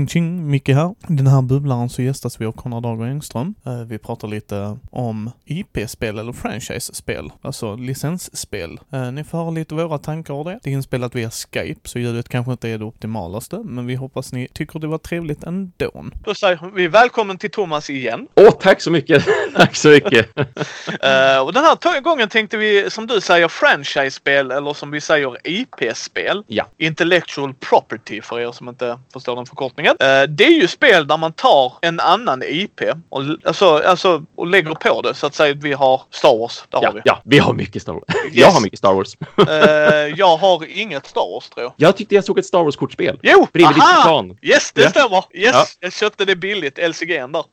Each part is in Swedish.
Ching ching, Micke här. I den här bubblaren så gästas vi av Konrad Dager Engström. Eh, Vi pratar lite om IP-spel eller franchise-spel, alltså licensspel. Eh, Ni får höra lite våra tankar om det. Det är inspelat via Skype, så ljudet kanske inte är det optimalaste, men vi hoppas ni tycker det var trevligt ändå. Då säger vi välkommen till Thomas igen. Åh, tack så mycket! tack så mycket! Eh, och den här gången tänkte vi, som du säger, franchise-spel eller som vi säger IP-spel. Ja. Intellectual property för er som inte förstår den förkortningen. Eh, det är ju spel där man tar en annan IP och, alltså, alltså, och lägger på det. Så att säga vi har Star Wars. Där har ja, vi. ja, vi har mycket Star Wars. Jag har mycket Star Wars. Eh, jag har inget Star Wars tror jag. Jag tyckte jag såg ett Star Wars-kortspel. Jo! Bredvid aha! Yes, det Ja. stämmer! Yes! Ja. Jag köpte det billigt, LCG'n där.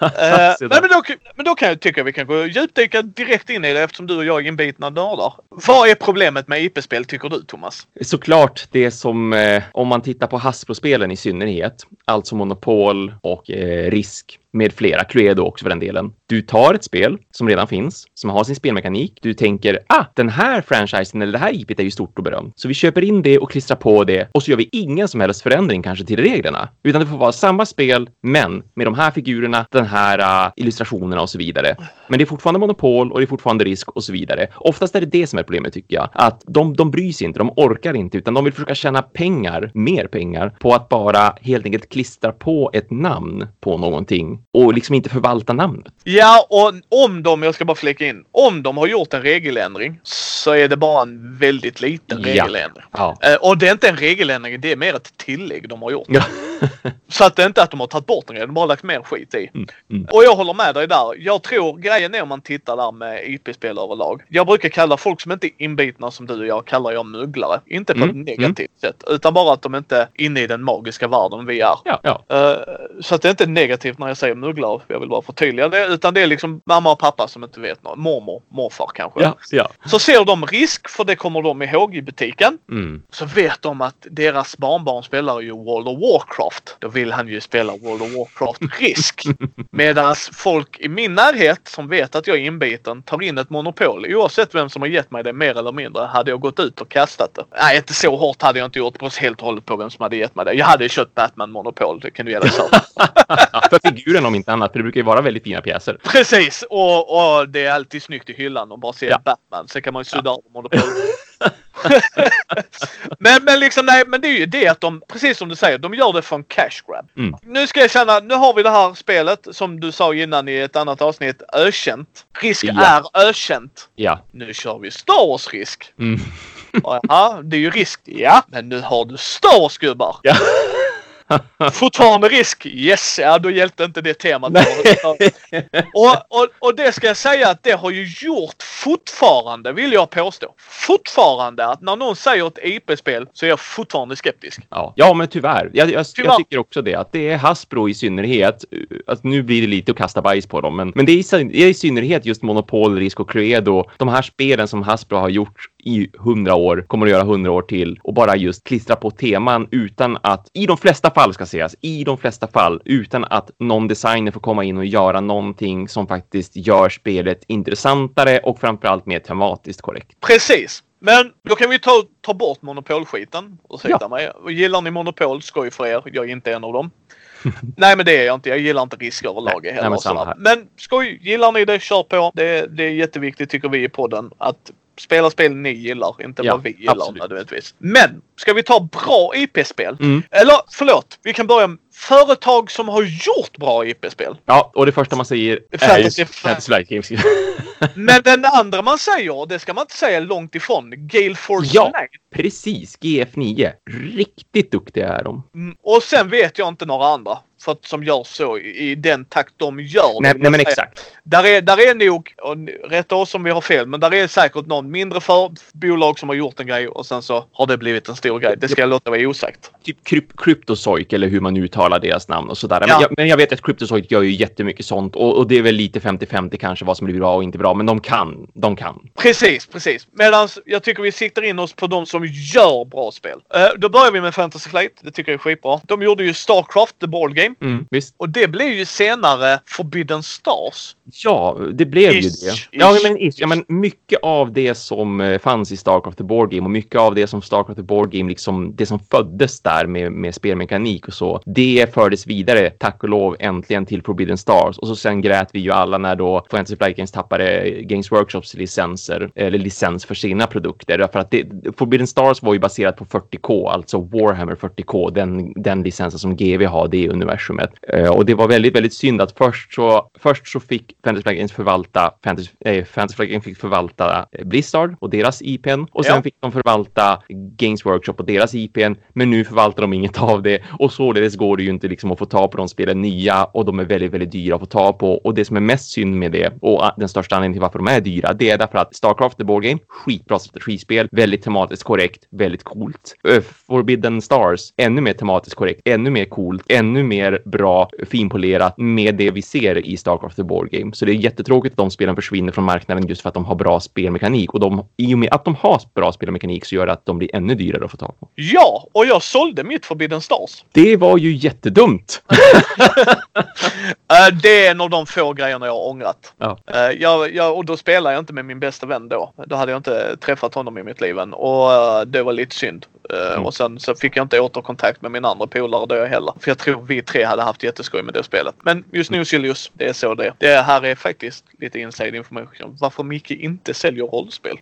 Eh, där. men, då, men då kan jag tycka vi kan gå djupdyka direkt in i det eftersom du och jag är inbitna nördar. Vad är problemet med IP-spel tycker du Thomas? Såklart det som, eh, om man tittar på Hasbro-spelen i synnerhet, alltså Monopol och eh, Risk med flera, Cluedo också för den delen. Du tar ett spel som redan finns, som har sin spelmekanik. Du tänker, ah, den här franchisen eller det här IPet är ju stort och berömt. Så vi köper in det och klistrar på det och så gör vi ingen som helst förändring kanske till reglerna. Utan det får vara samma spel, men med de här figurerna, den här uh, illustrationerna och så vidare. Men det är fortfarande monopol och det är fortfarande risk och så vidare. Oftast är det det som är problemet tycker jag. Att de, de bryr sig inte, de orkar inte, utan de vill försöka tjäna pengar, mer pengar, på att bara helt enkelt klistra på ett namn på någonting och liksom inte förvalta namnet. Ja, och om de, jag ska bara flika in, om de har gjort en regeländring så är det bara en väldigt liten regeländring. Ja. Eh, och det är inte en regeländring, det är mer ett tillägg de har gjort. Ja. Så att det är inte att de har tagit bort en grej, de har bara lagt mer skit i. mm. Och jag håller med dig där. Jag tror grejen är om man tittar där med IP-spel överlag. Jag brukar kalla folk som inte är inbitna som du och jag, kallar jag mugglare. Inte på Mm, ett negativt sätt, utan bara att de inte är inne i den magiska världen vi är. Ja, ja. Eh, så att det är inte negativt när jag säger mugglare, jag vill bara förtydliga det. Utan det är liksom mamma och pappa som inte vet något. Mormor, morfar kanske. Ja, ja. Så ser de risk, för det kommer de ihåg i butiken. Mm. Så vet de att deras barnbarn spelar ju World of Warcraft. Då vill han ju spela World of Warcraft Risk. Medan folk i min närhet som vet att jag är inbiten tar in ett monopol. Oavsett vem som har gett mig det mer eller mindre hade jag gått ut och kastat det. Nej, inte så hårt hade jag inte gjort. Beror helt och hållet på vem som hade gett mig det. Jag hade kört Batman Monopol. Det kan du ge dig. För figuren om inte annat, för det brukar ju vara väldigt fina pjäser. Precis! Och, och det är alltid snyggt i hyllan och bara se Ja. Batman. Så kan man ju sudda av Monopol. men, men liksom nej, men det är ju det att de, precis som du säger, de gör det för en cash grab. Mm. Nu ska jag känna, nu har vi det här spelet som du sa innan i ett annat avsnitt, ökänt. Risk Ja. är ökänt. Ja. Nu kör vi Star Wars risk. Mm. Jaha, det är ju risk. Ja, men nu har du Star Wars gubbar. Ja. Fortfarande risk. Yes, ja då hjälpte inte det temat. och, och, och det ska jag säga att det har ju gjort fortfarande, vill jag påstå, fortfarande att när någon säger ett IP-spel så är jag fortfarande skeptisk. Ja, ja men tyvärr. Jag, jag, Tyvärr. jag tycker också det. Att det är Hasbro i synnerhet. Att nu blir det lite att kasta bajs på dem. Men, men det är, i, det är i synnerhet just Monopol, Risk och Cluedo. De här spelen som Hasbro har gjort i hundra år, kommer att göra hundra år till. Och bara just klistra på teman utan att, i de flesta fall ska sägas, i de flesta fall utan att någon designer får komma in och göra någonting som faktiskt gör spelet intressantare och framförallt mer tematiskt korrekt. Precis. Men då kan vi ta, ta bort monopolskiten. Ursäkta Ja. mig. Gillar ni monopol, skoj för er. Jag är inte en av dem. Nej men det är jag inte. Jag gillar inte risk överlag heller. nej, men men skoj, gillar ni det, kör på. Det, det är jätteviktigt tycker vi i podden att spela spel ni gillar, inte Ja, vad vi gillar absolut. nödvändigtvis. Men ska vi ta bra IP-spel? Mm. Eller förlåt, vi kan börja med företag som har gjort bra IP-spel. Ja, och det första man säger är Fantasy ju Fantasy Flight Games. Men den andra man säger, det ska man inte säga långt ifrån, Gale Force Ja. 9. Precis, GF9. Riktigt duktiga är de. Mm, Och sen vet jag inte några andra för att, som gör så i, i den takt de gör. Nej, det. nej men exakt. Där är, där är nog, och rätta oss om vi har fel, men där är säkert någon mindre för, bolag som har gjort en grej och sen så har det blivit en stor grej. Det ska jag låta vara osagt. Typ kryp Cryptozoic eller hur man uttalar deras namn och sådär. Ja. Men, jag, men jag vet att Cryptozoic gör ju jättemycket sånt och, och det är väl lite 50-50 kanske vad som blir bra och inte bra. Men de kan. De kan. Precis, precis. Medan jag tycker vi siktar in oss på de som gör bra spel. Eh, då börjar vi med Fantasy Flight. Det tycker jag är skitbra. De gjorde ju Starcraft, The Ball Game. Game. Mm, visst. Och det blev ju senare Forbidden Stars. Ja, det blev ju Ish, det. ish, Ja, men, ish, ja, men mycket av det som eh, fanns i Starcraft the Board Game och mycket av det som Starcraft the Board Game, liksom det som föddes där med, med spelmekanik och så, det fördes vidare, tack och lov, äntligen till Forbidden Stars. Och så sen grät vi ju alla när då Fantasy Flight Games tappade Games Workshops licenser, eller licens för sina produkter. Därför att det, Forbidden Stars var ju baserat på 40K, alltså Warhammer 40K, den, den licensen som GV har, det universumet. Eh, och det var väldigt, väldigt synd att först så, först så fick Fantasy Flight Games förvalta, Fantasy, eh, Fantasy Flight Games fick förvalta eh, Blizzard och deras IPn och sen Ja. fick de förvalta Games Workshop och deras IPn, men nu förvaltar de inget av det och således går det ju inte liksom att få ta på de spelen nya och de är väldigt, väldigt dyra att få ta på och det som är mest synd med det och den största anledningen till varför de är dyra, det är därför att Starcraft the Board Game, skitbra strategispel, väldigt tematiskt korrekt, väldigt coolt. Forbidden Stars, ännu mer tematiskt korrekt, ännu mer coolt, ännu mer bra finpolerat med det vi ser i Starcraft the Board Game. Så det är jättetråkigt att de spelen försvinner från marknaden just för att de har bra spelmekanik och de, i och med att de har bra spelmekanik så gör det att de blir ännu dyrare att få tag på. Ja, och jag sålde mitt Forbidden Stars. Det var ju jättedumt. Eh, det är en av de få grejerna jag har ångrat. Ja. Eh, jag, jag, och då spelar jag inte med min bästa vän då. Då hade jag inte träffat honom i mitt liv än. Och eh, det var lite synd. Mm. Och sen så fick jag inte återkontakt med min andra polare då heller. För jag tror vi tre hade haft jätteskoj med det spelet. Men just nu Silius, det är så det är. Det här är faktiskt lite inside information. Varför Micke inte säljer rollspel.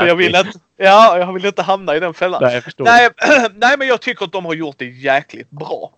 För jag vill inte, ja, jag vill inte hamna i den fällan. Nej. Nej, nej, men jag tycker att de har gjort det jäkligt bra.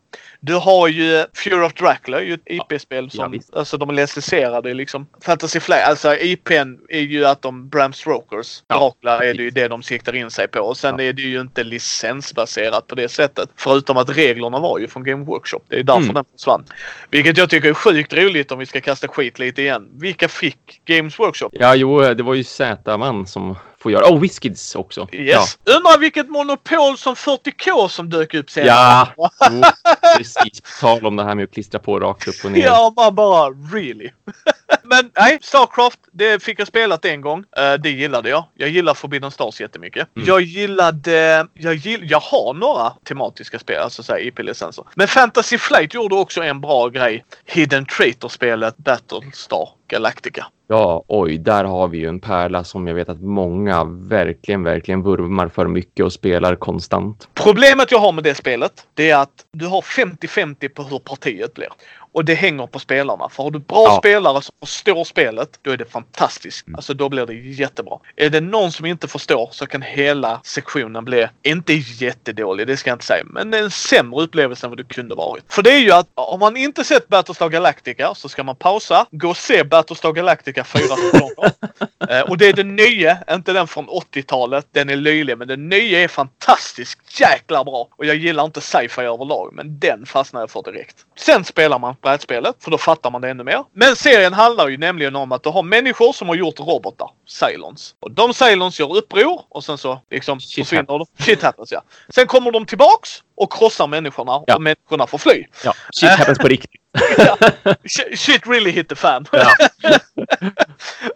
Du har ju Fear of Dracula, ju ett IP-spel Ja, som, visst. alltså de är licensierade liksom. Fantasy Flight, alltså IPn är ju att de Bram Strokers, Ja, Dracula är det ju det de siktar in sig på. Och sen Ja. är det ju inte licensbaserat på det sättet. Förutom att reglerna var ju från Game Workshop. Det är därför Mm. den försvann. Vilket jag tycker är sjukt roligt om vi ska kasta skit lite igen. Vilka fick Games Workshop? Ja, jo, det var ju Z-man som får göra. Oh, Whiskids också. Yes. Undrar vilket monopol som 40K som dök upp senare. Ja, jo, precis. På tal om det här med att klistra på rakt upp och ner. Ja, man bara really. Men nej, Starcraft, det fick jag spelat en gång. Eh, det gillade jag. Jag gillar Forbidden Stars jättemycket. Mm. Jag gillade, jag, gill, jag har några tematiska spel, alltså såhär IP-licenser. Men Fantasy Flight gjorde också en bra grej. Hidden Traitor-spelet Battlestar Galactica. Ja, oj, där har vi ju en pärla som jag vet att många verkligen, verkligen vurmar för mycket och spelar konstant. Problemet jag har med det spelet, det är att du har 50-50 på hur partiet blir. Och det hänger på spelarna. För har du bra Ja. spelare som förstår spelet, då är det fantastiskt. Mm. Alltså då blir det jättebra. Är det någon som inte förstår så kan hela sektionen bli, inte jättedålig, det ska jag inte säga, men en sämre upplevelse än vad det kunde varit. För det är ju att om man inte sett Battlestar Galactica så ska man pausa, gå och se Battlestar Galactica fyra säsonger. Eh, och det är den nya, inte den från 80-talet. Den är löjlig, men den nya är fantastiskt jäkla bra. Och jag gillar inte sci-fi överlag, men den fastnar jag för direkt. Sen spelar man brädspelet, för då fattar man det ännu mer. Men serien handlar ju nämligen om att du har människor som har gjort robotar, Cylons. Och de Cylons gör uppror och sen så liksom Shit försvinner de. Shit happens ja. Sen kommer de tillbaks och krossar människorna Ja. och människorna får fly. Ja, shit happens på riktigt. Sh- Shit really hit the fan. Ja.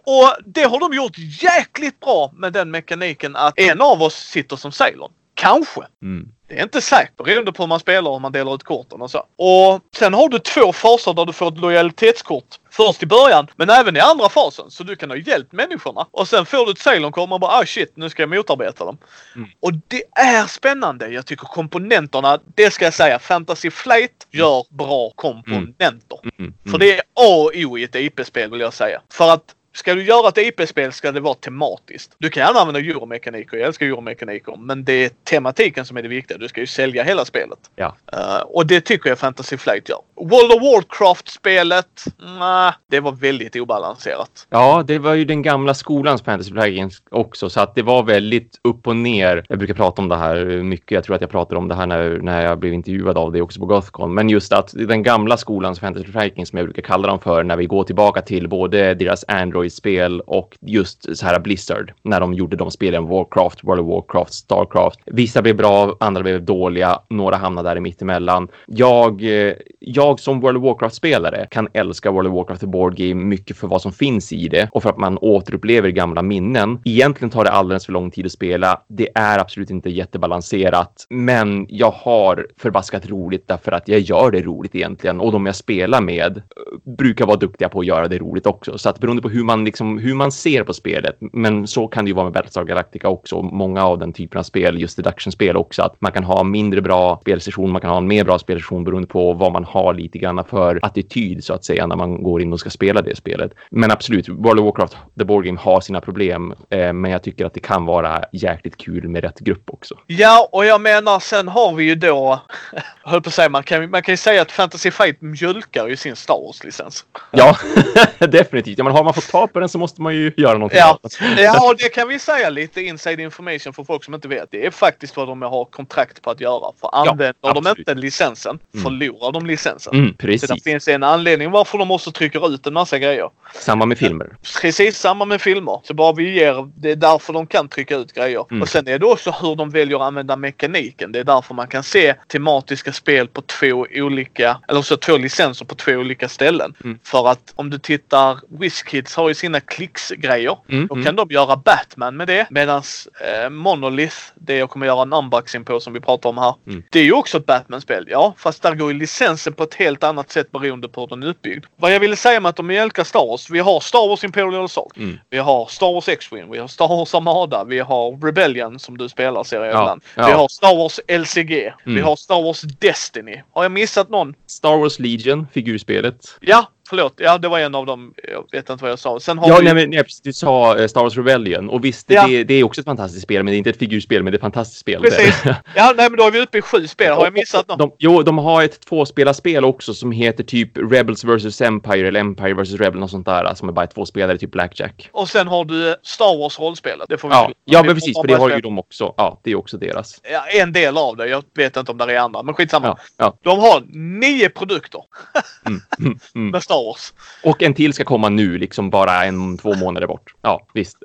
och det har de gjort jäkligt bra med den mekaniken att en av oss sitter som Ceylon. Kanske. Mm. Det är inte säkert beroende på hur man spelar och man delar ut korten och så. Och sen har du två faser där du får ett lojalitetskort. Först i början, men även i andra fasen. Så du kan ha hjälpt människorna. Och sen får du ett Ceylon-kort och man bara ah shit, nu ska jag motarbeta dem. Mm. Och det är spännande. Jag tycker komponenterna, det ska jag säga, Fantasy Flight gör bra komponenter. Mm. För det är A och O i ett IP-spel vill jag säga. För att Ska du göra ett IP-spel ska det vara tematiskt. Du kan gärna använda euromekaniker, jag älskar euromekaniker, men det är tematiken som är det viktiga. Du ska ju sälja hela spelet. Ja. Eh, och det tycker jag Fantasy Flight gör. World of Warcraft-spelet, nah, det var väldigt obalanserat. Ja, det var ju den gamla skolans Fantasy Flight Games också, så att det var väldigt upp och ner. Jag brukar prata om det här mycket. Jag tror att jag pratade om det här när, när jag blev intervjuad av det också på Gothcon. Men just att den gamla skolans Fantasy Flight Games, som jag brukar kalla dem för, när vi går tillbaka till både deras Android Android-spel och just så här Blizzard när de gjorde de spelen Warcraft, World of Warcraft, Starcraft. Vissa blev bra, andra blev dåliga, några hamnade där i mittemellan. Jag, eh, jag som World of Warcraft-spelare kan älska World of Warcraft The Board Game mycket för vad som finns i det och för att man återupplever gamla minnen. Egentligen tar det alldeles för lång tid att spela. Det är absolut inte jättebalanserat, men jag har förbaskat roligt därför att jag gör det roligt egentligen och de jag spelar med eh, brukar vara duktiga på att göra det roligt också. Så att beroende på hur man liksom hur man ser på spelet, men så kan det ju vara med Battlestar Galactica också. Många av den typen av spel, just deduction-spel också, att man kan ha mindre bra spelsession, man kan ha en mer bra spelsession beroende på vad man har lite grann för attityd så att säga när man går in och ska spela det spelet. Men absolut, World of Warcraft, The Board Game har sina problem, eh, men jag tycker att det kan vara jäkligt kul med rätt grupp också. Ja, och jag menar sen har vi ju då, höll på att säga, man kan, man kan ju säga att Fantasy Fight mjölkar ju sin Star Wars-licens. Ja, definitivt. Ja, men har man fått ta på den så måste man ju göra någonting Ja, ja och det kan vi säga lite inside information för folk som inte vet. Det är faktiskt vad de har kontrakt på att göra. För använder de absolut. inte licensen Mm. förlorar de licensen. Mm, Så det precis. finns en anledning varför de också trycker ut en massa grejer. Samma med filmer. Precis samma med filmer. Så bara vi ger, det är därför de kan trycka ut grejer. Mm. Och sen är det också hur de väljer att använda mekaniken. Det är därför man kan se tematiska spel på två olika, eller så två licenser på två olika ställen. Mm. För att om du tittar, WizKids har ju sina klicksgrejer. Mm, Då mm. kan de göra Batman med det. Medan eh, Monolith, det jag kommer göra en unboxing på som vi pratar om här. Mm. Det är ju också ett Batman-spel. Ja, fast där går ju licensen på ett helt annat sätt beroende på hur den är uppbyggd. Vad jag ville säga med att de mjölkar Star Wars. Vi har Star Wars Imperial Assault. Mm. Vi har Star Wars X-Wing. Vi har Star Wars Armada. Vi har Rebellion som du spelar ser jag Ja, ibland. ja. Vi har Star Wars LCG. Vi Mm. har Star Wars Destiny. Har jag missat någon? Star Wars Legion, figurspelet. Ja, förlåt. Ja, det var en av dem. Jag vet inte vad jag sa. Sen har Ja, vi... nej, men, nej, precis, du sa eh, Star Wars Rebellion och visst, det, Ja. det, det är också ett fantastiskt spel, men det är inte ett figurspel, men det är ett fantastiskt spel. Precis. Ja, nej, men då är vi uppe i sju spel. Har jag missat något? De, jo, de har ett tvåspelarspel också som heter typ Rebels vs Empire eller Empire vs Rebel och sånt där som är bara två spelare, typ Blackjack. Och sen har du Star Wars-rollspelet. Det får vi Ja, ja men precis, för det har ju de också. Ja, det är också deras. Ja, en del av det. Jag vet inte om det är andra, men skitsamma. Ja, ja. De har nio produkter Mm, mm, mm. med Star Wars. Och en till ska komma nu, liksom bara en, två månader bort. Ja, visst.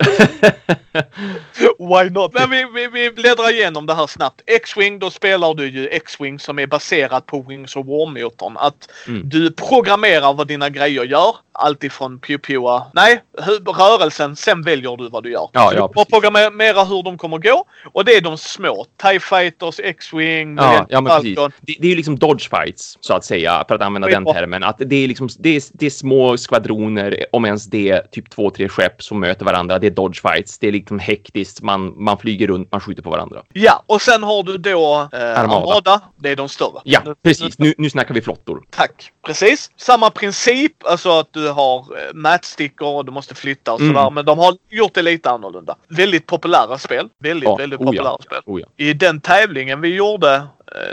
Why not? Men vi, vi, vi bläddrar igenom det här snabbt. X-Wing, då spelar du ju X-Wing som är baserat på Wings of War-motorn. Att Mm. du programmerar vad dina grejer gör. Alltifrån pew-pewa. Nej, hu- rörelsen. Sen väljer du vad du gör. Ja, Så ja, du kommer programmera hur de kommer gå. Och det är de små. TIE Fighters, X-Wing, Ja, ja men precis. Det, det är ju liksom dodge fights, så att säga, för att använda den termen. Att det är liksom, det är, det är små skvadroner, om ens det, typ två, tre skepp som möter varandra. Det är dodge fights. Det är liksom hektiskt. Man, man flyger runt, man skjuter på varandra. Ja, och sen har du då eh, Armada. Armada. Det är de större. Ja, precis. Nu, nu snackar vi flottor. Tack. Precis. Samma princip, alltså att du har eh, matchstickor och du måste flytta och Mm. sådär. Men de har gjort det lite annorlunda. Väldigt populära spel. Väldigt, Ja, väldigt oh ja. populära spel. Oh ja. I den tävlingen vi gjorde, eh,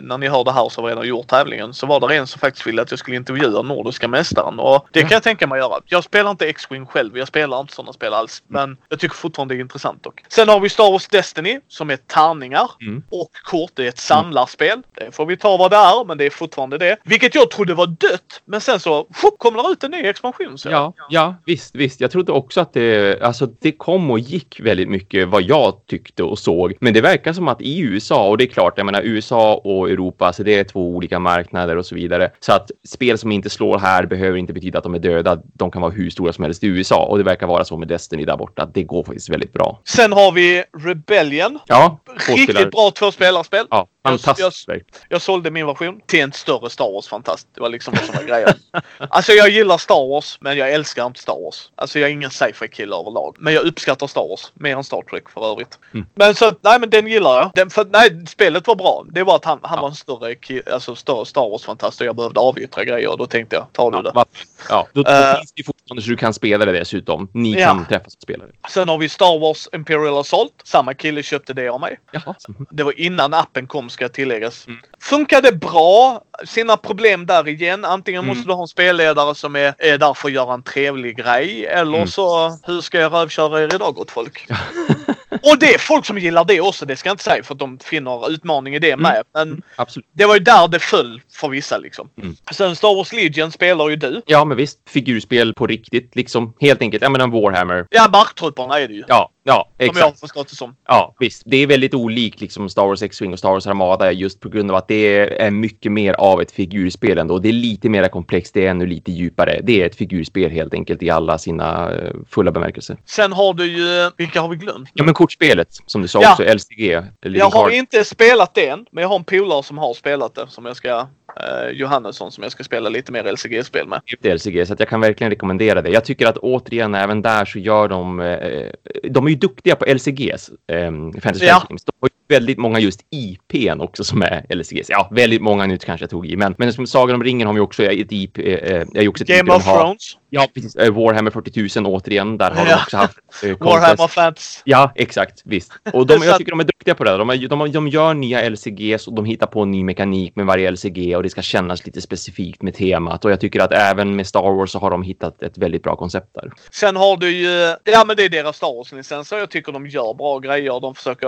när ni hör det här så har vi redan gjort tävlingen, så var det en som faktiskt ville att jag skulle intervjua Nordiska mästaren. Och det kan jag tänka mig att göra. Jag spelar inte X-Wing själv, jag spelar inte sådana spel alls. Men jag tycker fortfarande det är intressant dock. Sen har vi Star Wars Destiny som är tärningar Mm. och kort. Det är ett samlarspel. Det får vi ta vad det är, men det är fortfarande det. Vilket jag trodde var dött, men sen så fuck, kommer det ut en ny expansion. Så Ja, ja, visst, visst. Jag trodde också att det, alltså det kom och gick väldigt mycket vad jag tyckte och såg. Men det verkar som att i USA, och det är klart, jag menar USA och Europa, så det är två olika marknader och så vidare. Så att spel som inte slår här behöver inte betyda att de är döda. De kan vara hur stora som helst i USA och det verkar vara så med Destiny där borta. Det går faktiskt väldigt bra. Sen har vi Rebellion. Ja. Riktigt bra tvåspelarspel. Ja, Jag- fantastiskt. verk. Jag sålde min version till en större Star Wars-fantast. Det var liksom var grejen. Alltså jag gillar Star Wars, men jag älskar inte Star Wars. Alltså jag är ingen sci-fi kille överlag. Men jag uppskattar Star Wars. Mer än Star Trek för övrigt. Mm. Men så, nej men den gillar jag. Den, för, nej, spelet var bra. Det var att han, han Ja. var en större, alltså, större Star Wars-fantast och jag behövde avyttra grejer. Då tänkte jag, tar du Ja, det. va- ja, då, då Eh. finns det fortfarande så du kan spela det dessutom. Ni Ja. kan träffas och spela det. Sen har vi Star Wars Imperial Assault. Samma kille köpte det av mig. Jaha. Det var innan appen kom ska tilläggas. Mm. Funkade bra. Sina problem där igen. Antingen Mm. måste du ha en spelledare som är, är där för att göra en trevlig grej. Eller Mm. så, hur ska jag rövköra er idag gott folk? Och det är folk som gillar det också, det ska jag inte säga för att de finner utmaning i det med. Men Absolut. det var ju där det föll för vissa liksom. Mm. Sen Star Wars Legion spelar ju du. Ja, men visst. Figurspel på riktigt, liksom. Helt enkelt. Ja, men en Warhammer. Ja, marktrupperna är det ju. Ja, ja, Som jag har exakt. förstått det som. Ja, visst. Det är väldigt olikt liksom Star Wars X-Wing och Star Wars Armada just på grund av att det är mycket mer av ett figurspel ändå. Det är lite mer komplext, det är ännu lite djupare. Det är ett figurspel helt enkelt i alla sina eh, fulla bemärkelser. Sen har du ju, vilka har vi glömt? Ja, men kortspelet som du sa Ja. också, LCG. Living Jag har Card. inte spelat det än, men jag har en polare som har spelat det som jag ska, eh, Johannesson, som jag ska spela lite mer LCG-spel med. LCG, så att jag kan verkligen rekommendera det. Jag tycker att återigen, även där så gör de... Eh, de är ju duktiga på LCGs, eh, Fantasy Ja. Games. De har väldigt många just IPn också som är LCGs. Ja, väldigt många nu kanske jag tog i, men, men som Sagan om ringen har vi också ett IP. Eh, är ju också ett IP Game de of. Thrones, Ja, precis. Eh, Warhammer 40 000 återigen, där har de Ja. också haft eh, Warhammer. Fantasy. Ja, exakt. Visst. Och de, jag tycker de är duktiga på det. De, är, de, de gör nya LCGs och de hittar på en ny mekanik med varje LCG och det ska kännas lite specifikt med temat. Och jag tycker att även med Star Wars så har de hittat ett väldigt bra koncept där. Sen har du ju, ja men det är deras Star Wars-licenser. Jag tycker de gör bra grejer. De försöker,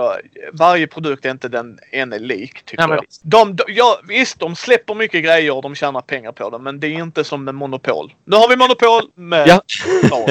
varje produkt är inte den ene lik tycker men jag. visst. De, de, ja, visst, de släpper mycket grejer och de tjänar pengar på det. Men det är inte som med Monopol. Nu har vi Monopol med Ja.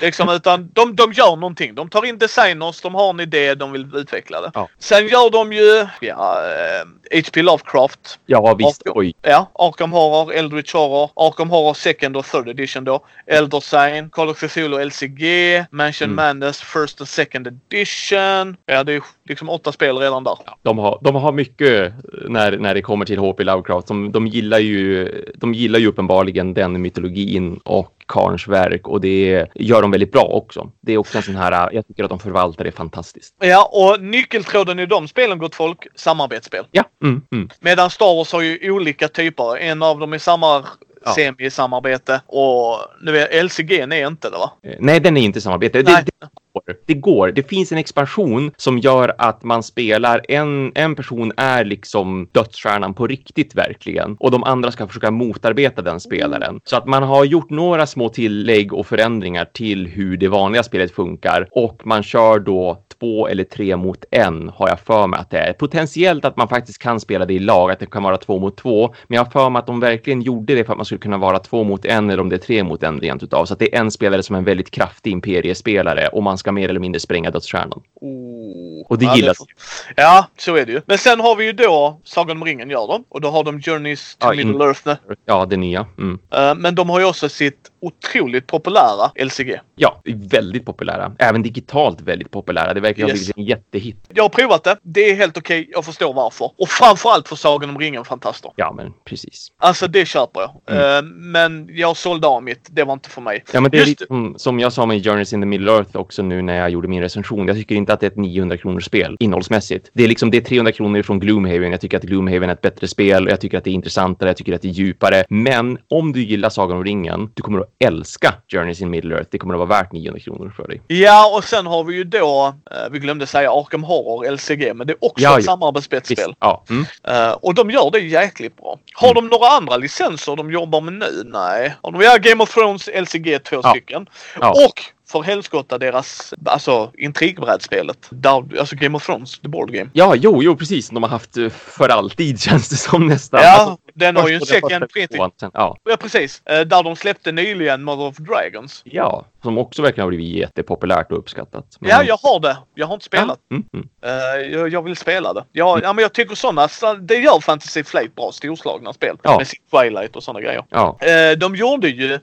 Liksom, utan de, de gör någonting. De tar in designers, de har en idé, de vill utveckla det. Ja. Sen gör de ju, ja, eh, H.P. Lovecraft. Ja, visst. Och- Oj. Ja, Arkham Horror, Eldritch Horror, Arkham Horror Second och Third Edition då. Elder Sign, Call of Cthulhu LCG, Mansion Mm. Madness First och Second Edition. Ja, det är liksom åtta spel redan där. De har, de har mycket när, när det kommer till HP Lovecraft. De, de, gillar ju, de gillar ju uppenbarligen den mytologin och Karns verk och det gör de väldigt bra också. Det är också en sån här, jag tycker att de förvaltar det fantastiskt. Ja, och nyckeltråden i de spelen, gott folk, samarbetsspel. Ja, mm, mm. Medan Star Wars har ju olika typer. En av dem är samma Ja. semi-samarbete och nu är LCG är inte det va? Eh, Nej, den är inte samarbete. Det, det, går. det går. Det finns en expansion som gör att man spelar en, en person är liksom dödsstjärnan på riktigt verkligen och de andra ska försöka motarbeta den spelaren. Så att man har gjort några små tillägg och förändringar till hur det vanliga spelet funkar och man kör då två eller tre mot en har jag för mig att det är. Potentiellt att man faktiskt kan spela det i lag, att det kan vara två mot två. Men jag har för mig att de verkligen gjorde det för att man skulle kunna vara två mot en eller om det är tre mot en rent utav. Så att det är en spelare som är en väldigt kraftig imperiespelare och man ska mer eller mindre spränga dödsstjärnan. Oh. Och det Ja, gillas. får- Ja, så är det ju. Men sen har vi ju då Sagan om ringen gör de och då har de Journeys to Ja, in- Middle Earth nu. Ja, det nya. Mm. Eh, Men de har ju också sitt otroligt populära LCG. Ja, väldigt populära. Även digitalt väldigt populära. Det verkar ha blivit en jättehit. Jag har provat det. Det är helt okej. Jag förstår varför. Och framförallt för Sagan om ringen fantaster. Ja, men precis. Alltså det köper jag. Mm. Eh, Men jag sålde av mitt. Det var inte för mig. Ja, men det är Just- lite som, som jag sa med Journeys in the Middle Earth också nu när jag gjorde min recension. Jag tycker inte att det är ett 900 kronors spel innehållsmässigt. Det är liksom det är 300 kronor från Gloomhaven. Jag tycker att Gloomhaven är ett bättre spel. Jag tycker att det är intressantare. Jag tycker att det är djupare. Men om du gillar Sagan om ringen, du kommer att älska Journeys in Middle Earth. Det kommer att vara värt 900 kronor för dig. Ja, och sen har vi ju då, eh, vi glömde säga Arkham Horror LCG, men det är också Ja, ett ja. samarbetsspelsspel. Visst. Ja. Mm. Eh, och de gör det jäkligt bra. Har de några andra licenser de jobbar med nu? Nej. Har de, ja, Game of Thrones LCG två Ja. stycken. Och för helskotta deras, alltså intrigbrädspelet. Där, alltså Game of Thrones, the board game. Ja, jo, jo, precis. De har haft eh, för alltid känns det som nästan. Ja, Alltså, den har ju en second printing. Ja, Ja, precis. Eh, där de släppte nyligen Mother of Dragons. ja, som också verkligen har blivit jättepopulärt och uppskattat. Men- Ja, jag har det. Jag har inte spelat. Ja, mm, mm. Eh, jag, jag vill spela det. Ja, ja, men jag tycker sådana, det gör Fantasy Flight bra, storslagna spel. Ja. Med sitt Twilight och sådana grejer. Ja, Eh, de gjorde ju,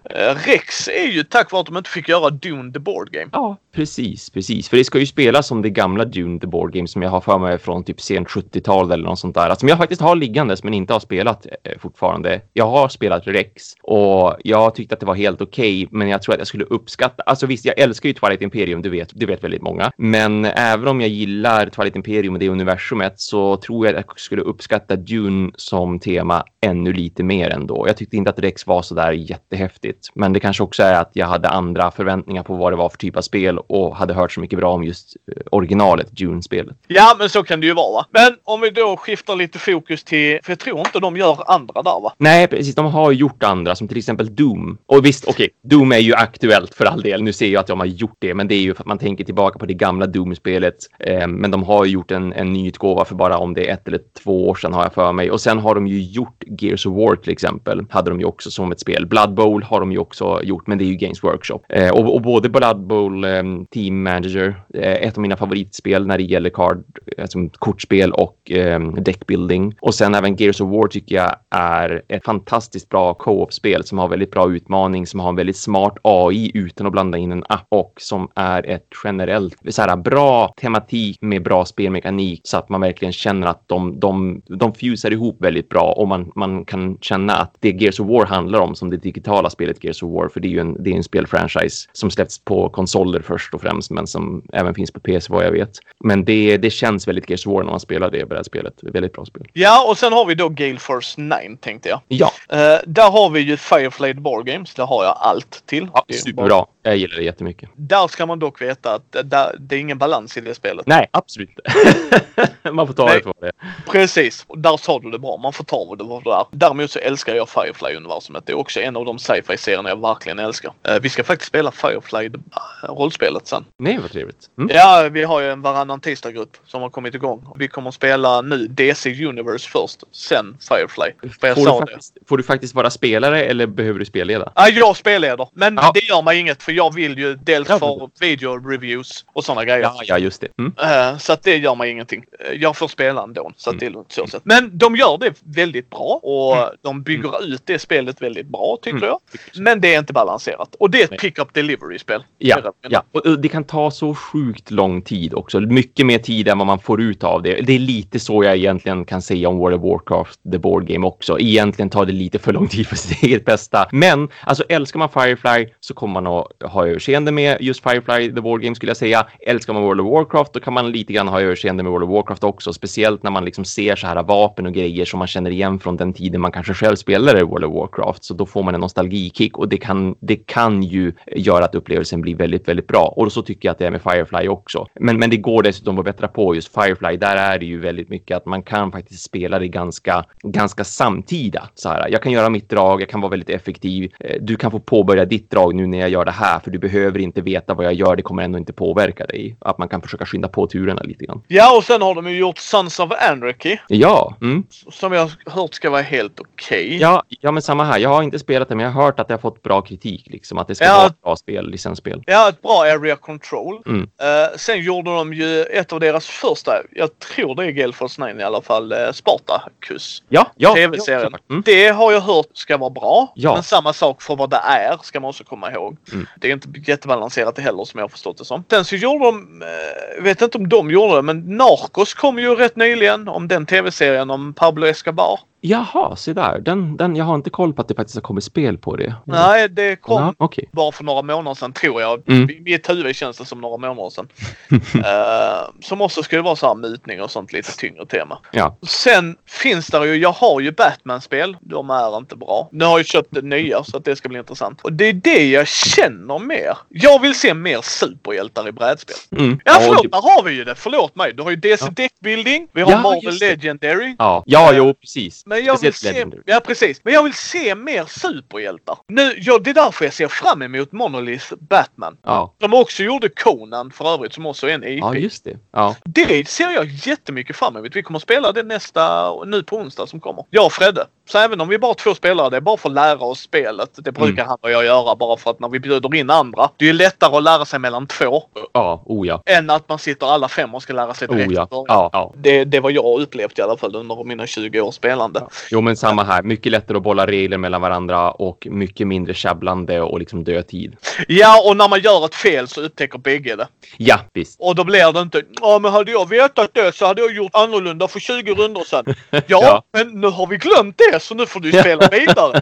Rex är ju tack vare att de inte fick göra Dune the Board Game. Ja, precis, precis. För det ska ju spelas som det gamla Dune the Board Game som jag har för mig från typ sent 70-tal eller något sånt där. Alltså, Som jag faktiskt har liggandes men inte har spelat Eh, fortfarande. Jag har spelat Rex och jag tyckte att det var helt okej, men jag tror att jag skulle uppskatta. Alltså visst, jag älskar ju Twilight Imperium, du vet, det vet väldigt många. Men även om jag gillar Twilight Imperium och det universumet så tror jag att jag skulle uppskatta Dune som tema ännu lite mer ändå. Jag tyckte inte att Rex var så där jättehäftigt, men det kanske också är att jag hade andra förväntningar på vad det var för typ av spel och hade hört så mycket bra om just eh, originalet, Dune-spelet. Ja, men så kan det ju vara. Men om vi då skiftar lite fokus till, för jag tror inte de gör andra där va? Nej, precis. De har gjort andra som till exempel Doom. Och visst, okej, Doom är ju aktuellt för all del. Nu ser jag att de har gjort det, men det är ju för att man tänker tillbaka på det gamla Doom-spelet. Eh, men de har gjort en, en ny utgåva för bara om det är ett eller två år sedan har jag för mig. Och sen har de ju gjort Gears of War till exempel. Hade de ju också som ett spel. Blood Bowl har de ju också gjort, men det är ju Games Workshop. Eh, och, och, både Blood Bowl eh, Team Manager, eh, ett av mina favoritspel när det gäller card, alltså kortspel och eh, deckbuilding. Och sen även Gears of War tycker jag är ett fantastiskt bra co-op-spel som har väldigt bra utmaning, som har en väldigt smart AI utan att blanda in en app och som är ett generellt så här, bra tematik med bra spelmekanik så att man verkligen känner att de, de, de fusar ihop väldigt bra och man, man kan känna att det Gears of War handlar om som det digitala spelet Gears of War, för det är ju en, det är en spelfranchise som släppts på konsoler först och främst, men som även finns på PC vad jag vet. Men det, det känns väldigt Gears of War när man spelar det, det här spelet. Väldigt bra spel. Ja, och sen har vi då Gale Force 9 tänkte jag. Ja, Eh, där har vi ju Firefly Board Games. Det har jag allt till. ja superbra. Jag gillar det jättemycket. Där ska man dock veta att det, där, det är ingen balans i det spelet. Nej, absolut inte. man får ta Nej. det för det. Precis, där sa du det bra. Man får ta vad det var där. Däremot så älskar jag Firefly-universumet. Det är också en av de sci-fi-serierna jag verkligen älskar. Eh, vi ska faktiskt spela Firefly-rollspelet sen. Nej, vad trevligt. Mm. Ja, vi har ju en varannan tisdaggrupp som har kommit igång. Vi kommer att spela nu DC Universe först, sen Firefly. För jag Får, sa du det. faktiskt, får du faktiskt vara spelare eller behöver du spelleda? Ja, jag spelleder. Men Ja. det gör mig inget för jag vill ju dels Ja, för video-reviews och sådana grejer. Ja, ja, just det. Mm. Eh, Så att det gör mig ingenting. Eh, Jag får spela ändå. Så att det är Mm. lugnt så sätt. Men de gör det väldigt bra och de bygger ut det spelet väldigt bra tycker Mm. jag. Men det är inte balanserat. Och det är ett pick-up delivery-spel. Ja, Det det ja. Och, och det kan ta så sjukt lång tid också. Mycket mer tid än vad man får ut av det. Det är lite så jag egentligen kan säga om World of Warcraft, the board game också. Egentligen tar det lite för lång tid för sitt eget bästa. Men alltså älskar man Firefly så kommer man att ha överseende med just Firefly, the War game skulle jag säga. Älskar man World of Warcraft då kan man lite grann ha överseende med World of Warcraft också. Speciellt när man liksom ser så här vapen och grejer som man känner igen från den tiden man kanske själv spelade World of Warcraft. Så då får man en nostalgikick och det kan, det kan ju göra att upplevelsen blir väldigt, väldigt bra. Och så tycker jag att det är med Firefly också. Men, men det går dessutom att bättra på just Firefly. Där är det ju väldigt mycket att man kan faktiskt spela det ganska, ganska samtida. Så här, jag kan göra mitt drag, jag kan vara väldigt effektiv. Eh, Du kan få påbörja ditt drag nu när jag gör det här, för du behöver inte veta vad jag gör. Det kommer ändå inte påverka dig. Att man kan försöka skynda på turerna lite grann. Ja, och sen har de ju gjort Sons of Anarchy. Ja, mm. Som jag hört ska vara helt okej. ja, ja, men samma här. Jag har inte spelat det, men jag har hört att det har fått bra kritik, liksom att det ska Ja. vara ett bra spel, licensspel. Ja, ett bra area control. Mm. Eh, sen gjorde de ju ett av deras första, jag tror det är Gale Force 9 i alla fall, uh, Spartacus. Ja, ja. TV-serien. mm. Det har jag hört ska vara bra. Ja. Men samma sak för vad det är ska man också komma ihåg. Mm. Det är inte jättebalanserat det heller som jag har förstått det som. Sen så gjorde de, eh, jag vet inte om de gjorde det, men Narcos kom ju rätt nyligen om den tv-serien om Pablo Escobar. Jaha, se där. Den, den, jag har inte koll på att det faktiskt har kommit spel på det. Nej, det kom Ja, Okej. bara för några månader sedan tror jag. Mm. I mitt huvud känns det som några månader sedan. Eh, som också ju vara så här mutning och sånt lite tyngre tema. Ja. Sen finns det ju, jag har ju Batman-spel. De är inte bra. Nu har jag köpt det nya så att det ska bli intressant. Och det är det jag känner mer. Jag vill se mer superhjältar i brädspel. Mm. Ja förlåt, och- där har vi ju det. Förlåt mig. Du har ju DC Ja. Deckbuilding. Vi har Ja, Marvel. Legendary. Ja, ja, jo, precis. Men jag vill se, ja precis. Men jag vill se mer superhjältar. Nu, ja, det är därför jag ser fram emot Monolith Batman. Ja. De också gjorde Conan för övrigt som också är en IP. ja, just det. Ja. Det ser jag jättemycket fram emot. Vi kommer att spela det nästa, nu på onsdag som kommer. Jag och Fredde. Så även om vi bara två spelare, det är bara för att lära oss spelet. Det brukar Mm. han och jag göra bara för att när vi bjuder in andra. Det är lättare att lära sig mellan två Ja, oh ja. än att man sitter alla fem och ska lära sig direkt Oh ja. Ja, ja. Det, det var jag upplevt i alla fall under mina 20 års spelande. Jo, men samma här. Mycket lättare att bolla regler mellan varandra och mycket mindre tjabblande och liksom dödtid. Ja, och när man gör ett fel så upptäcker bägge det. Ja, visst. Och då blir det inte ja men hade jag vetat det så hade jag gjort annorlunda för 20 runder sedan. Ja, Ja. men nu har vi glömt det så nu får du spela vidare.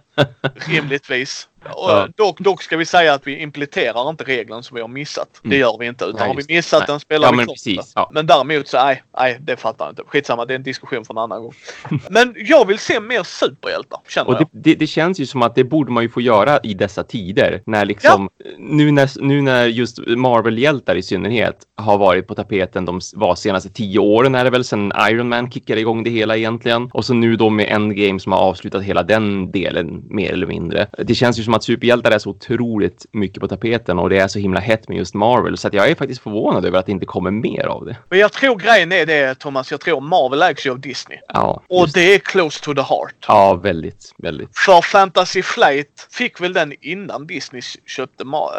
Rimligtvis. Ja. dock, dock ska vi säga att vi implementerar inte regeln som vi har missat. Det Mm. gör vi inte. Utan Nej, har vi det. missat Nej. den spelar Ja, vi men precis. det. Ja. Men däremot så nej, nej det fattar jag inte. Skitsamma, det är en diskussion för en annan gång. Men jag vill se mer superhjältar, känner Och jag. det, det, det känns ju som att det borde man ju få göra i dessa tider. När liksom, nu, när, nu när just Marvel-hjältar i synnerhet har varit på tapeten de var senaste tio åren är det väl sedan Iron Man kickade igång det hela egentligen. Och så nu då med Endgame som har avslutat hela den delen mer eller mindre. Det känns ju som att superhjältar är så otroligt mycket på tapeten och det är så himla hett med just Marvel. Så att jag är faktiskt förvånad över att det inte kommer mer av det. Men jag tror grejen är det Thomas, jag tror Marvel ägs ju av Disney. Ja, Och just- det är close to the heart. ja väldigt, väldigt. För Fantasy Flight fick väl den innan Disney köpte Ma-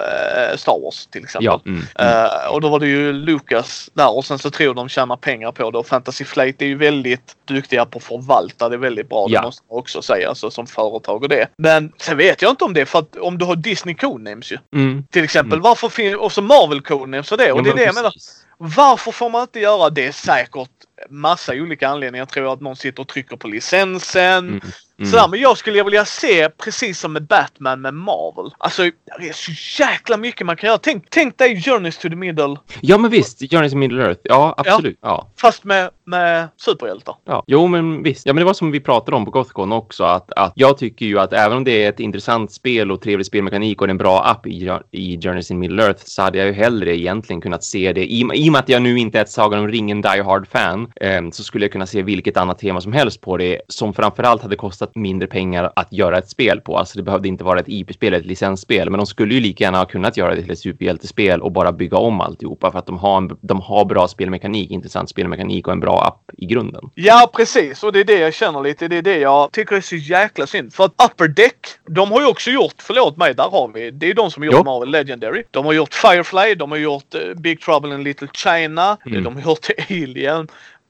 eh, Star Wars till exempel. Ja, mm, mm. Eh, och då var det ju Lucas där och sen så tror de tjänar pengar på det och Fantasy Flight är ju väldigt duktiga på att förvalta det väldigt bra. Ja. Det måste man också säga alltså, som företag och det. Men sen vet jag inte om det för att om du har Disney Codenames ju. Mm. Till exempel Mm. varför finns och så Marvel Codenames och det. Och Ja, det är det jag menar. Varför får man inte göra det? Säkert massa olika anledningar. Jag tror att någon sitter och trycker på licensen. Mm. Mm. Sådär, men jag skulle vilja se precis som med Batman med Marvel. Alltså det är så jäkla mycket man kan göra. Tänk, tänk dig Journeys to the Middle Ja, men visst. Journeys to Middle Earth. Ja, absolut. Ja. fast med, med superhjältar. Ja. Jo, men visst. Ja, men det var som vi pratade om på Gothcon också. Att, att jag tycker ju att även om det är ett intressant spel och trevlig spelmekanik och en bra app i, i Journeys in Middle Earth så hade jag ju hellre egentligen kunnat se det. I, I och med att jag nu inte är ett Sagan om ringen Die Hard-fan eh, så skulle jag kunna se vilket annat tema som helst på det som framförallt hade kostat mindre pengar att göra ett spel på. Alltså det behövde inte vara ett IP-spel, ett licensspel, men de skulle ju lika gärna ha kunnat göra det till ett superhjältespel och bara bygga om alltihopa för att de har, en, de har bra spelmekanik, intressant spelmekanik och en bra app i grunden. Ja precis och det är det jag känner lite. Det är det jag tycker är så jäkla synd. För att Upper Deck, de har ju också gjort, förlåt mig, där har vi. Det är de som har gjort Jo. Marvel Legendary. De har gjort Firefly, de har gjort eh, Big Trouble in Little China. Mm. De har gjort Alien.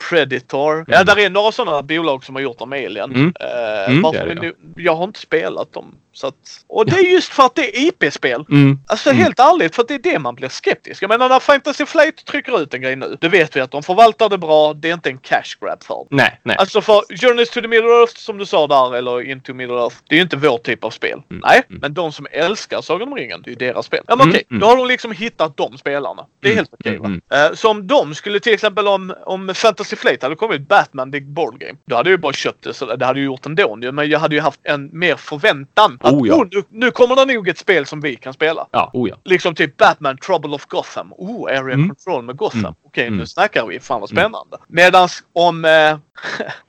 Predator. Ja, där är några sådana bolag som har gjort om Alien. Mm. Eh, Mm, varför nu, jag har inte spelat dem. Så att, och det är just för att det är IP-spel. Mm. Alltså Mm. helt ärligt, för det är det man blir skeptisk. Jag menar när Fantasy Flight trycker ut en grej nu, då vet vi att de förvaltar det bra. Det är inte en cash grab för dem. Nej, nej. Alltså för Journeys to the Middle Earth som du sa där, eller Into Middle Earth. Det är ju inte vår typ av spel. Mm. Nej, Mm. men de som älskar Sagan om ringen, det är ju deras spel. Ja men Mm, okej, mm. då har de liksom hittat de spelarna. Det är helt okej mm, va. Eh, Så om de skulle till exempel om, om Fantasy Flight hade kommit Batman The Board Game. Då hade jag ju bara köpt det, så det hade jag gjort ändå. Men jag hade ju haft en mer förväntan. Att Oh, ja. oh, nu, nu kommer det nog ett spel som vi kan spela. Ja, oh ja. Liksom typ Batman Trouble of Gotham. Oh, Area Mm. Control med Gotham. Mm. Okej, nu Mm. snackar vi. Fan vad spännande. Medans om eh,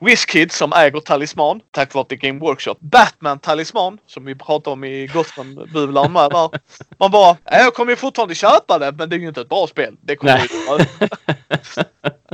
WizKid som äger Talisman, tack vare The Game Workshop. Batman Talisman, som vi pratade om i Gotham-bubblan med där. Man bara, "Ja, jag kommer ju fortfarande köpa det, men det är ju inte ett bra spel. Det kommer Nej. ju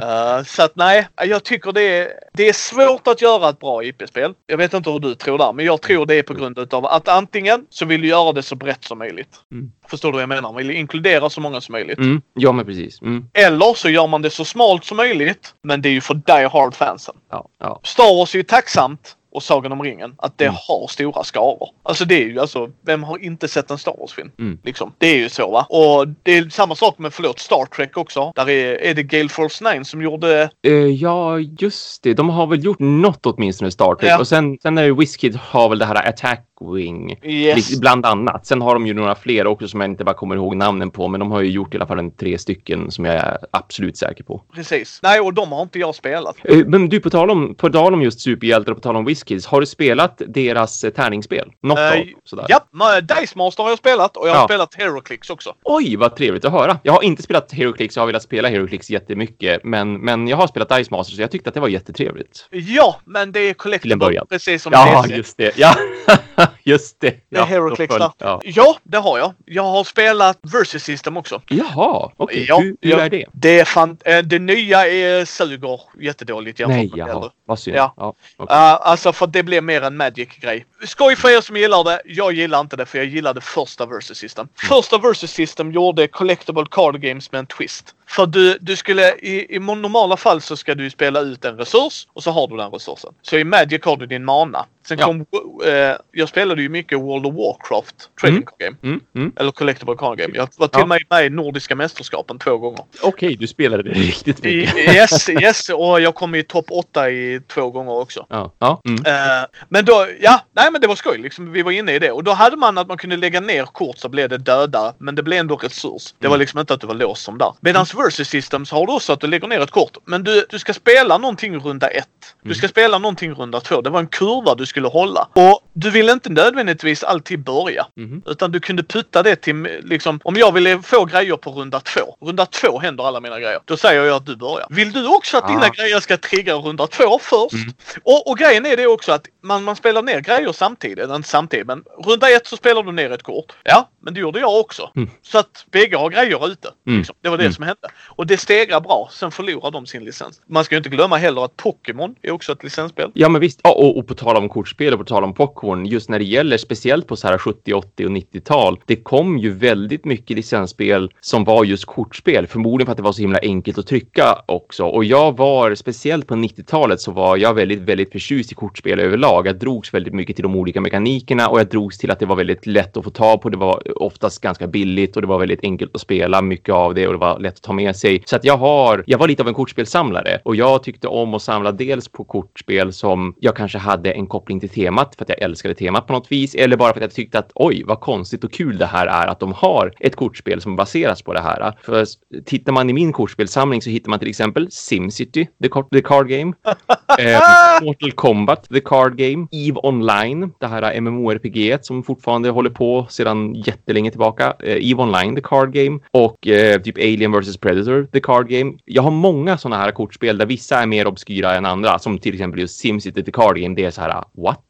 Eh, så att nej, jag tycker det är, det är svårt att göra ett bra IP-spel. Jag vet inte hur du tror där, men jag tror det är på grund av att antingen så vill du göra det så brett som möjligt. Mm. Förstår du vad jag menar? Man vill inkludera så många som möjligt. Mm. Ja, men precis. Mm. Eller så gör man det så smalt som möjligt, men det är ju för die hard fansen. Ja, ja. Star Wars är ju tacksamt och Sagan om ringen att det Mm. har stora skaror. Alltså det är ju alltså, vem har inte sett en Star Wars-film? Mm. Liksom. Det är ju så va. Och det är samma sak med, förlåt, Star Trek också. Där är, är det Gale Force 9 som gjorde Eh, ja, just det. De har väl gjort något åtminstone Star Trek. Ja. Och sen, sen är det WizKid har väl det här Attack Wing. Yes. Bland annat. Sen har de ju några fler också som jag inte bara kommer ihåg namnen på. Men de har ju gjort i alla fall en tre stycken som jag är absolut säker på. Precis. Nej, och de har inte jag spelat. Eh, Men du, på tal om, på tal om just superhjältar och på tal om WizKids. Har du spelat deras eh, tärningsspel? Något Eh, av? Sådär. Ja, Dice Master har jag spelat och jag har Ja. spelat HeroClix också. Oj, vad trevligt att höra. Jag har inte spelat HeroClix. Jag har velat spela HeroClix jättemycket. Men, men jag har spelat Dice Master så jag tyckte att det var jättetrevligt. Ja, men det är collectible. Till en början. Precis som Ja, DC. just det. Ja, just det. Det Ja, HeroClix där. Ja. Ja, det har jag. Jag har spelat Versus System också. Jaha, okej. Ja, hur hur ja. är det? Det, är fan, eh, det nya är, suger jättedåligt jämfört Nej, med det jaha. äldre. Vad synd. Ja. Ja. okej. Uh, alltså för det blev mer en Magic-grej. Skoj för er som gillar det. Jag gillar inte det för jag gillade första Versus System. Första Versus System gjorde Collectible Card Games med en twist. För du, du skulle i, i normala fall så ska du spela ut en resurs och så har du den resursen. Så i Magic har du din mana. Sen Ja. kom, eh, jag spelade ju mycket World of Warcraft trading Mm. game. Mm, mm. Eller collectible card game. Jag var till Ja. och med med i Nordiska mästerskapen två gånger. Okej, du spelade det riktigt mycket. yes, yes. Och jag kom i topp 8 i två gånger också. Ja, ja. Mm. Eh, men då, ja, nej men det var skoj liksom. Vi var inne i det. Och då hade man att man kunde lägga ner kort så blev det döda. Men det blev ändå resurs. Det var Mm. liksom inte att du var låst som där. Medan versus system så har du också att du lägger ner ett kort. Men du, du ska spela någonting runda ett. Du ska spela någonting runda två. Det var en kurva du skulle hålla. Och du vill inte nödvändigtvis alltid börja. Mhm. Utan du kunde putta det till, liksom, om jag ville få grejer på runda två. Runda två händer alla mina grejer. Då säger jag att du börjar. Vill du också att dina Ah. grejer ska trigga runda två först? Mm. Och, och grejen är det också att man, man spelar ner grejer samtidigt. Inte samtidigt, men runda ett så spelar du ner ett kort. Ja, men det gjorde jag också. Mm. Så att bägge har grejer ute. Mm. Liksom. Det var det Mm. som hände. Och det stegrar bra. Sen förlorar de sin licens. Man ska ju inte glömma heller att Pokémon är också ett licensspel. Ja, men visst. Ja, och, och på tal om kortspel och på tal om Pokémon, just när det gäller speciellt på så här 70, 80 och 90-tal, det kom ju väldigt mycket licensspel som var just kortspel, förmodligen för att det var så himla enkelt att trycka också. Och jag var, speciellt på 90-talet, så var jag väldigt, väldigt förtjust i kortspel överlag. Jag drogs väldigt mycket till de olika mekanikerna och jag drogs till att det var väldigt lätt att få tag på. Det var oftast ganska billigt och det var väldigt enkelt att spela mycket av det och det var lätt att ta med sig. Så att jag har, jag var lite av en kortspelsamlare och jag tyckte om att samla dels på kortspel som jag kanske hade en koppling till temat för att jag älskade temat på något vis eller bara för att jag tyckte att oj, vad konstigt och kul det här är att de har ett kortspel som baseras på det här. För tittar man i min kortspelsamling så hittar man till exempel SimCity, the, the card game, eh, Mortal Kombat, the card game, EVE Online, det här MMORPG som fortfarande håller på sedan jättelänge tillbaka, eh, EVE Online, the card game och eh, typ Alien vs Predator, the card game. Jag har många sådana här kortspel där vissa är mer obskyra än andra, som till exempel just SimCity, the card game. Det är så här, what?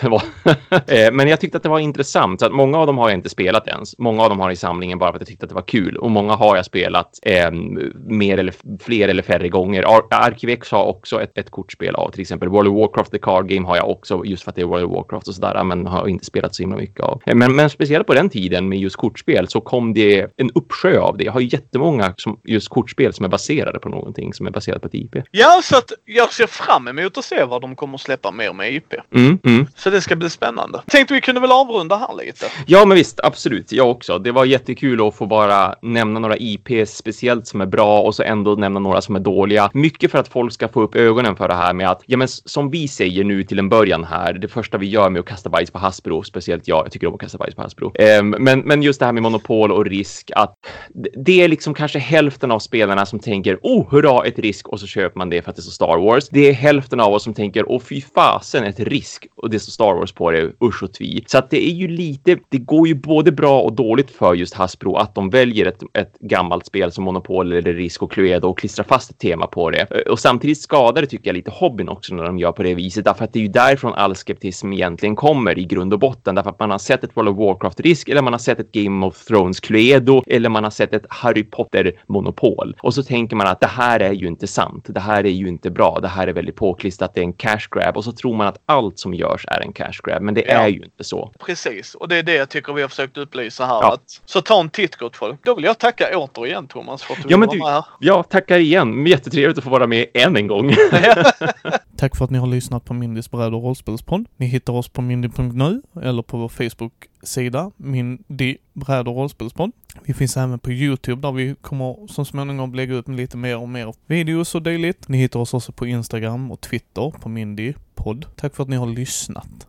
Eh, men jag tyckte att det var intressant, så att många av dem har jag inte spelat ens. Många av dem har jag i samlingen bara för att jag tyckte att det var kul och många har jag spelat eh, mer eller fler eller färre gånger. Ar Arkivex har också ett, ett kortspel av till exempel World of Warcraft, the card game har jag också just för att det är World of Warcraft och sådär, men har inte spelat så himla mycket av. Eh, men, men speciellt på den tiden med just kortspel så kom det en uppsjö av det. Jag har jättemånga som, just kortspel som är baserade på någonting som är baserat på ett IP. Ja, så att jag ser fram emot att se vad de kommer att släppa mer med IP. Mm, mm. Så det ska bli spännande. Tänkte vi kunde väl avrunda här lite. Ja, men visst, absolut. Jag också. Det var jättekul att få bara nämna några IPs speciellt som är bra och så ändå nämna några som är dåliga. Mycket för att folk ska få upp ögonen för det här med att, ja men som vi säger nu till en början här, det första vi gör med att kasta bajs på Hasbro, speciellt jag, jag tycker om att kasta bajs på Hasbro. Ehm, men, men just det här med monopol och risk, att det är liksom kanske hälften av spelarna som tänker, oh, hurra, ett risk och så köper man det för att det står Star Wars. Det är hälften av oss som tänker, åh fy fasen, ett risk och det står Star Wars på det, usch och tvi. Så att det är ju lite, det går ju både bra och dåligt för just Hasbro att de väljer ett, ett gammalt spel som Monopol eller Risk och Cluedo och klistrar fast ett tema på det. Eh, och samtidigt skadar det tycker jag lite hobbyn också när de gör på det viset, därför att det är ju därifrån all skeptism egentligen kommer i grund och botten, därför att man har sett ett World of Warcraft-risk eller man har sett ett Game of Thrones Cluedo eller man har sett ett Harry Potter Potter-monopol. Och så tänker man att det här är ju inte sant, det här är ju inte bra, det här är väldigt påklistrat, det är en cash grab och så tror man att allt som görs är en cash grab, men det Ja. är ju inte så. Precis, och det är det jag tycker vi har försökt upplysa här. Ja. Att, så ta en titt gott folk. Då vill jag tacka återigen Thomas för att du Ja, men var du- med här. Ja, tackar igen. Jättetrevligt att få vara med än en gång. Tack för att ni har lyssnat på Mindys bräd och rollspelspodd. Ni hittar oss på mindy.nu eller på vår Facebook-sida Mindy bräd och rollspelspodd. Vi finns även på Youtube där vi kommer så småningom lägga ut lite mer och mer videos och dylikt. Ni hittar oss också på Instagram och Twitter på Mindy podd. Tack för att ni har lyssnat.